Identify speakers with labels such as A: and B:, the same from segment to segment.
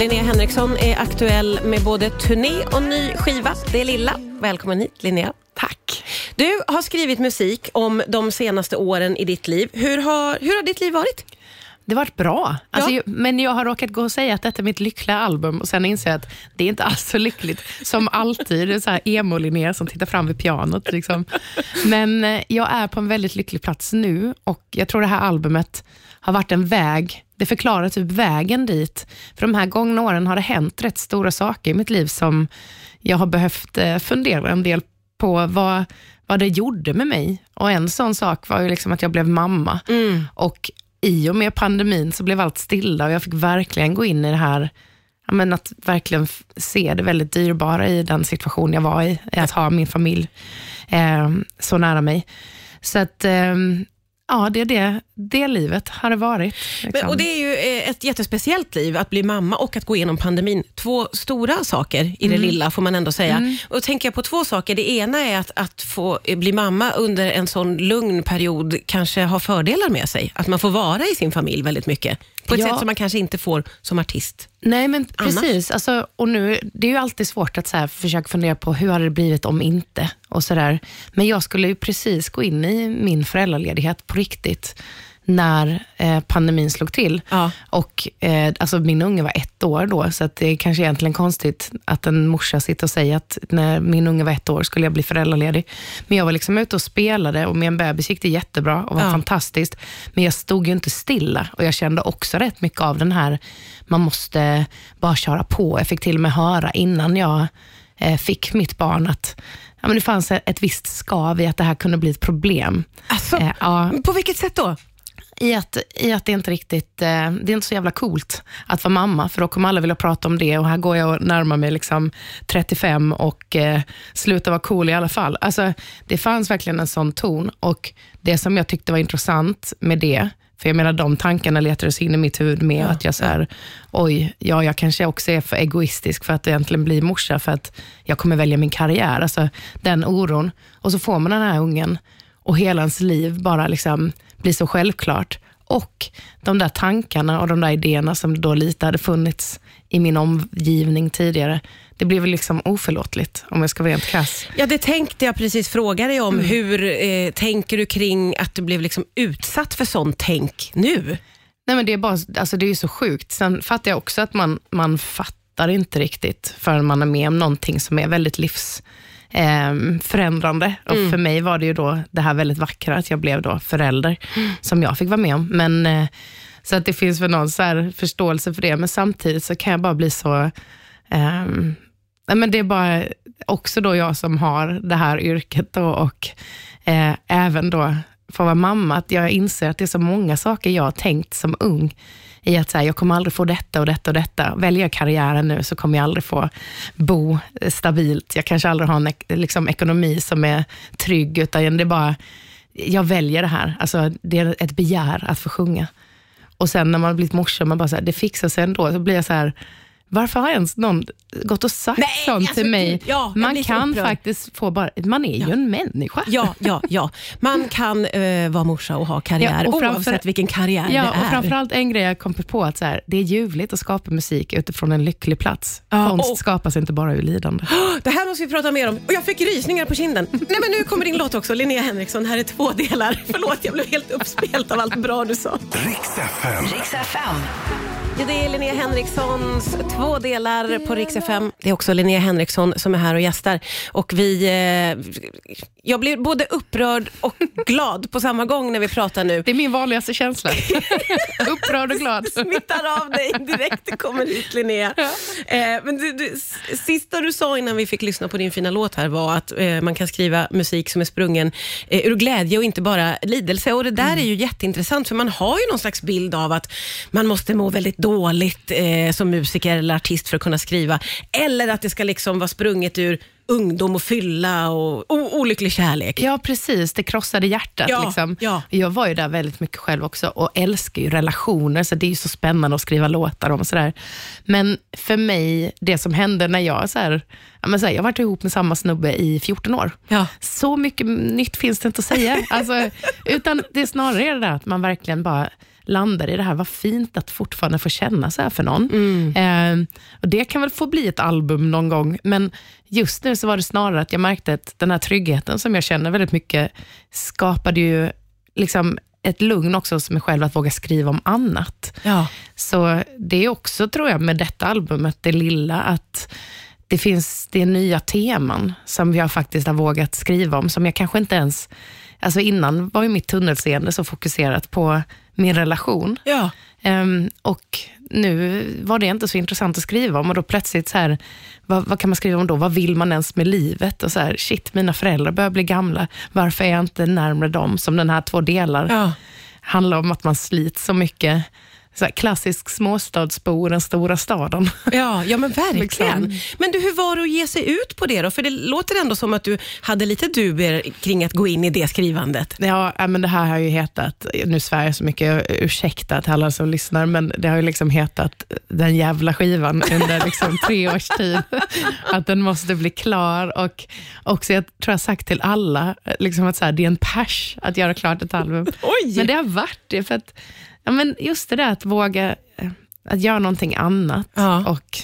A: Linnea Henriksson är aktuell med både turné och ny skiva. Det är Lilla. Välkommen hit Linnea.
B: Tack.
A: Du har skrivit musik om de senaste åren i ditt liv. Hur har, hur har ditt liv varit?
B: Det har varit bra. Alltså,
A: Ja.
B: Men jag har råkat gå och säga att detta är mitt lyckliga album och sen inser jag att det är inte alls så lyckligt. Som alltid, det är så här emo-Linnea som tittar fram vid pianot. Liksom. Men eh, jag är på en väldigt lycklig plats nu och jag tror det här albumet har varit en väg. Det förklarar typ vägen dit. För de här gångna åren har det hänt rätt stora saker i mitt liv som jag har behövt eh, fundera en del på vad, vad det gjorde med mig. Och En sån sak var ju liksom att jag blev mamma. Och i och med pandemin så blev allt stilla och jag fick verkligen gå in i det här, men att verkligen se det väldigt dyrbara i den situation jag var i, i att ha min familj eh, så nära mig. Så att, eh, ja, det är det, det livet har det varit.
A: Men,
B: liksom.
A: och Det är ju eh, ett jättespeciellt liv att bli mamma och att gå igenom pandemin. Två stora saker i det lilla får man ändå säga. Och då tänker jag på två saker. Det ena är att, att få eh, bli mamma under en sån lugn period kanske har fördelar med sig. Att man får vara i sin familj väldigt mycket. På ett
B: Ja.
A: sätt som man kanske inte får som artist.
B: Nej, men
A: Annars?
B: precis. Alltså, och nu, det är ju alltid svårt att så här, försöka fundera på hur hade det blivit om inte. och så där. Men jag skulle ju precis gå in i min föräldraledighet på riktigt när eh, pandemin slog till.
A: Ja.
B: Och eh, alltså Min unge var ett år då, så det är kanske egentligen konstigt att en morsa sitter och säger att när min unge var ett år skulle jag bli föräldraledig. Men jag var liksom ute och spelade och med en bebis gick det jättebra och var
A: Ja.
B: fantastiskt. Men jag stod ju inte stilla och jag kände också rätt mycket av den här, man måste bara köra på. Jag fick till och med höra innan jag eh, fick mitt barn att ja, men det fanns ett visst skav i att det här kunde bli ett problem.
A: Alltså,
B: Eh, ja,
A: På vilket sätt då?
B: I att, I att det inte riktigt, eh, det är inte så jävla coolt att vara mamma, för då kommer alla vilja prata om det och här går jag och närmar mig liksom 35 och eh, slutar vara cool i alla fall. Alltså, det fanns verkligen en sån ton och det som jag tyckte var intressant med det, för jag menar de tankarna letades in i mitt huvud med att jag så här, oj, ja, jag kanske också är för egoistisk för att egentligen bli morsa, för att jag kommer välja min karriär. Alltså den oron. Och så får man den här ungen och hela ens liv bara liksom blir så självklart. Och de där tankarna och de där idéerna som då lite hade funnits i min omgivning tidigare, det blev väl liksom oförlåtligt om jag ska vara rent krass.
A: Ja, det tänkte jag precis fråga dig om. Hur eh, tänker du kring att du blev liksom utsatt för sånt tänk nu?
B: Nej, men det, är bara, alltså det är ju så sjukt. Sen fattar jag också att man, man fattar inte riktigt förrän man är med om någonting som är väldigt livs eh, förändrande. Och för mig var det ju då det här väldigt vackra, att jag blev då förälder, som jag fick vara med om. Men, eh, så att det finns väl någon så här förståelse för det, men samtidigt så kan jag bara bli så... nej, men det är bara också då jag som har det här yrket då, och eh, även då att vara mamma, att jag inser att det är så många saker jag har tänkt som ung, i att så här, jag kommer aldrig få detta och detta och detta. Väljer jag karriären nu så kommer jag aldrig få bo stabilt. Jag kanske aldrig har en liksom, ekonomi som är trygg, utan det är bara, jag väljer det här. Alltså, det är ett begär att få sjunga. Och sen när man har blivit morsa, man bara så här, det fixar sig ändå. Så blir jag så här, varför har ens någon gått och sagt
A: Nej,
B: sånt
A: alltså,
B: till mig?
A: ja,
B: man kan
A: upprörd.
B: faktiskt få bara, man är ju en människa.
A: Ja, ja, ja. Man kan eh, vara morsa och ha karriär
B: Ja, och framför-
A: oavsett vilken karriär
B: Ja,
A: det
B: och
A: är.
B: framförallt en grej jag kom på, att så här, det är ljuvligt att skapa musik utifrån en lycklig plats.
A: Ja,
B: Konst
A: och-
B: skapas inte bara ur lidande.
A: Det här måste vi prata mer om. Och jag fick rysningar på kinden. Nej, men nu kommer din låt också. Linnea Henriksson, här är två delar. Förlåt, jag blev helt uppspelt av allt bra du sa.
C: Riks FM.
D: Riks FM.
A: Ja, det är Linnea Henrikssons två delar på Rix FM. Det är också Linnea Henriksson som är här och gästar. Och vi, eh, jag blir både upprörd och glad på samma gång när vi pratar nu.
B: Det är min vanligaste känsla. Upprörd och glad.
A: smittar av dig direkt du kommer hit Linnea. Eh, men du, du, sista du sa innan vi fick lyssna på din fina låt här var att eh, man kan skriva musik som är sprungen eh, ur glädje och inte bara lidelse. Och Det där är ju jätteintressant för man har ju någon slags bild av att man måste må väldigt dåligt eh, som musiker eller artist för att kunna skriva. Eller att det ska liksom vara sprunget ur ungdom och fylla och o- olycklig kärlek.
B: Ja, precis. Det krossade hjärtat.
A: Ja,
B: liksom.
A: ja.
B: Jag var ju där väldigt mycket själv också och älskar ju relationer, så det är ju så spännande att skriva låtar om. och Sådär. Men för mig, det som hände när jag, så här, men så här, jag varit ihop med samma snubbe i 14 år.
A: Ja.
B: Så mycket nytt finns det inte att säga. Alltså, utan det är snarare det där att man verkligen bara landade i det här, vad fint att fortfarande få känna så här för någon.
A: Mm.
B: Eh, och Det kan väl få bli ett album någon gång, men just nu så var det snarare att jag märkte att den här tryggheten som jag känner väldigt mycket skapade ju liksom ett lugn också hos mig själv att våga skriva om annat.
A: Ja.
B: Så det är också, tror jag, med detta albumet, det lilla, att det finns det nya teman som jag faktiskt har vågat skriva om, som jag kanske inte ens... Alltså innan var ju mitt tunnelseende så fokuserat på min relation.
A: Ja.
B: Ehm, och nu var det inte så intressant att skriva om och då plötsligt så här, vad, vad kan man skriva om då? Vad vill man ens med livet? Och så här, shit, mina föräldrar börjar bli gamla. Varför är jag inte närmare dem? Som den här två delar
A: Ja.
B: handlar om att man slits så mycket. Så här, klassisk småstadsbo i den stora staden.
A: Ja, ja men verkligen.
B: Liksom.
A: Men du, hur var det att ge sig ut på det då? För det låter ändå som att du hade lite dubier kring att gå in i det skrivandet.
B: Ja, men det här har ju hetat, nu svär jag så mycket, ursäkta till alla som lyssnar, men det har ju liksom hetat den jävla skivan under liksom tre års tid. Att den måste bli klar och också, jag tror jag sagt till alla, liksom att så här, det är en pers att göra klart ett album.
A: Oj!
B: Men det har varit det, för att ja, men just det där att våga eh, att göra någonting annat.
A: Ja.
B: Och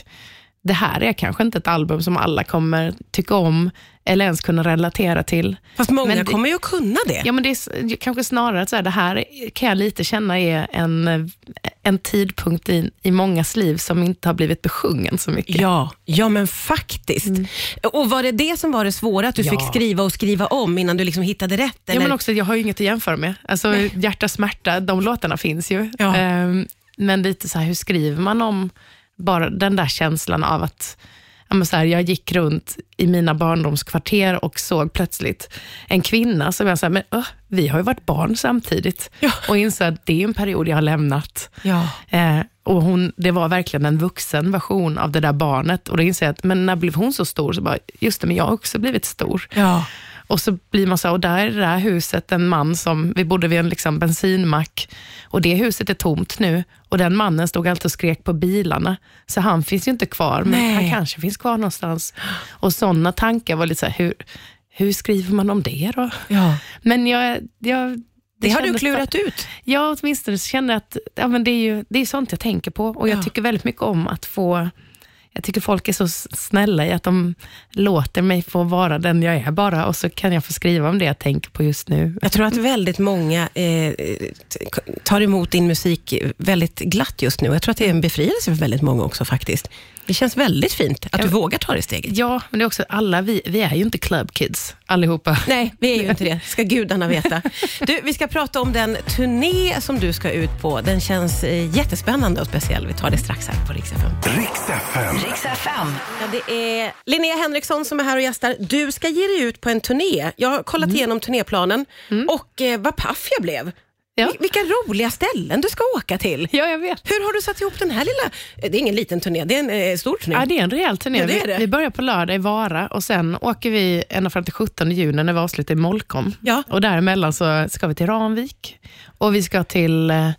B: Det här är kanske inte ett album som alla kommer tycka om eller ens kunna relatera till.
A: Fast många
B: Men
A: kommer ju kunna det.
B: Ja, men det är kanske snarare att så här, det här kan jag lite känna är en, en tidpunkt i, i mångas liv som inte har blivit besjungen så mycket.
A: Ja, ja men faktiskt. Och var det det som var det svåra, att du
B: Mm. Ja.
A: fick skriva och skriva om innan du liksom hittade rätt?
B: Ja,
A: Eller?
B: men också, jag har ju inget att jämföra med. Alltså, hjärta, smärta, de låtarna finns ju.
A: Ja.
B: Ehm, men lite så här, hur skriver man om bara den där känslan av att så här, jag gick runt i mina barndomskvarter och såg plötsligt en kvinna som jag sa, men öh, vi har ju varit barn samtidigt.
A: Ja.
B: Och insåg att det är en period jag har lämnat.
A: Ja.
B: Eh, och hon, det var verkligen en vuxen version av det där barnet. Och då inser jag att, men när blev hon så stor? Så bara, just det, men jag har också blivit stor.
A: Ja.
B: Och så blir man så, och där är det där huset en man som, vi bodde vid en liksom bensinmack och det huset är tomt nu och den mannen stod alltid och skrek på bilarna. Så han finns ju inte kvar, men
A: Nej.
B: han kanske finns kvar någonstans. Och sådana tankar var lite så här, hur, hur skriver man om det då?
A: ja.
B: Men jag... jag
A: Det har du klurat ut.
B: Ja, åtminstone så känner jag att ja, men det, är ju, det är sånt jag tänker på och jag
A: Ja.
B: tycker väldigt mycket om att få jag tycker folk är så snälla i att de låter mig få vara den jag är bara och så kan jag få skriva om det jag tänker på just nu.
A: Jag tror att väldigt många eh, tar emot din musik väldigt glatt just nu. Jag tror att det är en befrielse för väldigt många också faktiskt. Det känns väldigt fint att du vågar ta det steget.
B: Ja, men det är också alla, vi, vi är ju inte club kids allihopa.
A: Nej, vi är ju inte det. ska gudarna veta. Du, vi ska prata om den turné som du ska ut på. Den känns eh, jättespännande och speciell. Vi tar det strax här på Rix FM.
C: Riks FM.
D: Riks FM.
A: Ja, det är Linnea Henriksson som är här och gästar. Du ska ge dig ut på en turné. Jag har kollat igenom turnéplanen och eh, vad paff jag blev.
B: Ja.
A: Vil- Vilka roliga ställen du ska åka till.
B: Ja, jag vet.
A: Hur har du satt ihop den här lilla... eh, Det är ingen liten turné, det är en eh, stor turné.
B: Ja, det är en rejäl turné.
A: Ja, det är
B: Vi-
A: det.
B: Vi börjar på lördag i Vara och sen åker vi ända fram till 17 juni när vi avslutar i Molkom.
A: Ja.
B: Och däremellan så ska vi till Ramvik och vi ska till, eh,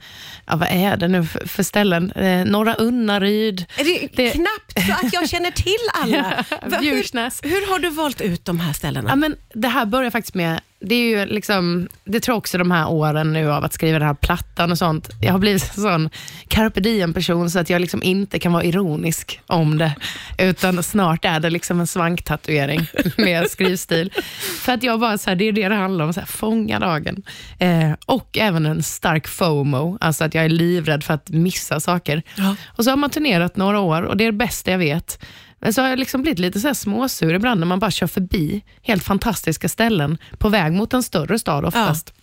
B: ja, vad är det nu för, för ställen? Eh, Norra Unnaryd.
A: Är det,
B: Det-
A: knappt så att jag känner till alla. Va-. Hur, hur har du valt ut de här ställena?
B: Ja, men det här börjar faktiskt med, det är ju liksom, det tror jag också de här åren nu av att skriva den här plattan och sånt. Jag har blivit en sån carpe diem-person så att jag liksom inte kan vara ironisk om det. Utan snart är det liksom en svanktatuering med skrivstil. För att jag bara, så här, det är det det handlar om, så här, fånga dagen. Eh, och även en stark FOMO, alltså att jag är livrädd för att missa saker.
A: Ja.
B: Och så har man turnerat några år och det är det bästa jag vet. Men så har jag liksom blivit lite så här småsur ibland när man bara kör förbi helt fantastiska ställen på väg mot en större stad oftast.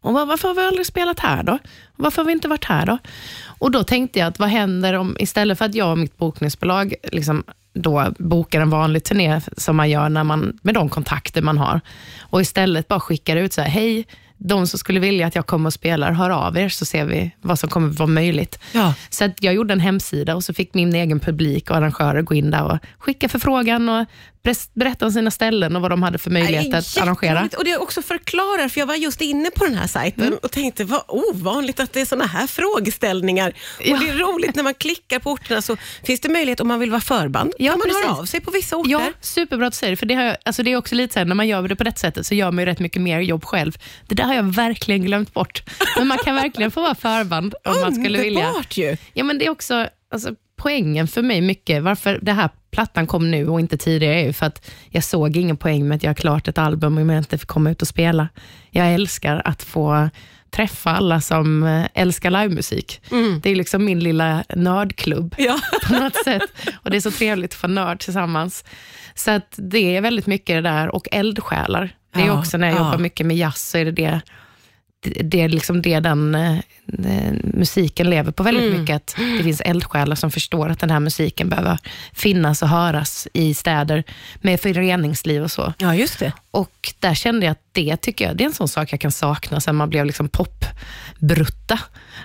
B: Och var, varför har vi aldrig spelat här då? Varför har vi inte varit här då? Och då tänkte jag att vad händer om istället för att jag och mitt bokningsbolag liksom då bokar en vanlig turné som man gör när man, med de kontakter man har och istället bara skickar ut så här, hej, de som skulle vilja att jag kommer och spelar, hör av er så ser vi vad som kommer vara möjligt.
A: Ja.
B: Så att jag gjorde en hemsida och så fick min egen publik och arrangörer gå in där och skicka förfrågan och berätta om sina ställen och vad de hade för möjlighet att arrangera.
A: Och det också förklarar, för jag var just inne på den här sajten mm. och tänkte vad ovanligt att det är såna här frågeställningar. Ja. Och Det är roligt när man klickar på orterna så finns det möjlighet om man vill vara förband. Ja, kan man precis. höra av sig på vissa orter.
B: Ja, superbra att du säger det. För det, har, alltså det är också lite så här, när man gör det på det sättet så gör man ju rätt mycket mer jobb själv. Det där har jag verkligen glömt bort. Men man kan verkligen få vara förband om man skulle vilja.
A: Underbart ju!
B: Ja, men det är också alltså, poängen för mig mycket, varför det här plattan kom nu och inte tidigare, för att jag såg ingen poäng med att göra klart ett album om jag inte får komma ut och spela. Jag älskar att få träffa alla som eh, älskar livemusik. Mm. Det är liksom min lilla nördklubb ja. på något sätt. Och Det är så trevligt att få nörd tillsammans. Så att det är väldigt mycket det där, och eldsjälar. Det är ja, också när jag ja. jobbar mycket med jazz, så är det det det är liksom det den eh, musiken lever på väldigt mm. mycket. Att det finns eldsjälar som förstår att den här musiken behöver finnas och höras i städer med föreningsliv och så.
A: Ja, just det.
B: Och där kände jag att det tycker jag, det är en sån sak jag kan sakna sen man blev liksom popbrutta.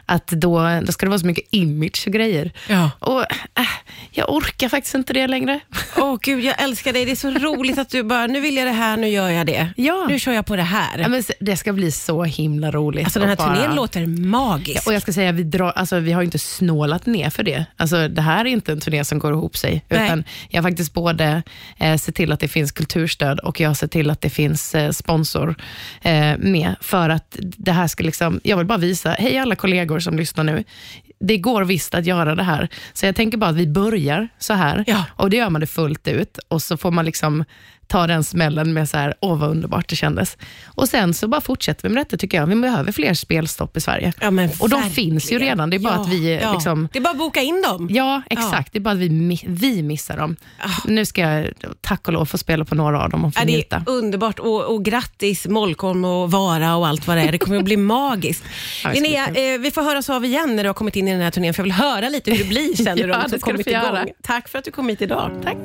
B: Att då, då ska det vara så mycket image och grejer. Ja. Och äh, jag orkar faktiskt inte det längre.
A: Åh oh, gud, jag älskar dig. Det är så roligt att du bara, nu vill jag det här, nu gör jag det. Ja. Nu kör jag på det här.
B: Ja, men det ska bli så himla roligt.
A: Alltså den här bara... turnén låter magisk.
B: Ja, och jag ska säga, vi, drar, alltså, vi har inte snålat ner för det. Alltså, det här är inte en turné som går ihop sig. Utan jag har faktiskt både eh, sett till att det finns kulturstöd och jag har sett till att det finns eh, sponsor eh, med. För att det här ska liksom, jag vill bara visa, hej alla kollegor som lyssnar nu det går visst att göra det här. Så jag tänker bara att vi börjar så här ja. och det gör man det fullt ut och så får man liksom ta den smällen med så här, åh vad underbart det kändes. Och sen så bara fortsätter vi med detta tycker jag. Vi behöver fler spelstopp i Sverige.
A: Ja,
B: och de finns ju redan, det är bara ja, att vi... Ja. Liksom,
A: det är bara att boka in dem.
B: Ja, exakt. Det är bara att vi, vi missar dem. Nu ska jag tack och lov få spela på några av dem och få
A: Det är underbart och, och grattis Molkom och Vara och allt vad det är. Det kommer att bli magiskt. Linnea, eh, vi får höras av igen när du har kommit in i den här turnén, för jag vill höra lite hur det blir sen när du har kommit igång. Tack för att du kom hit idag.
B: Tack.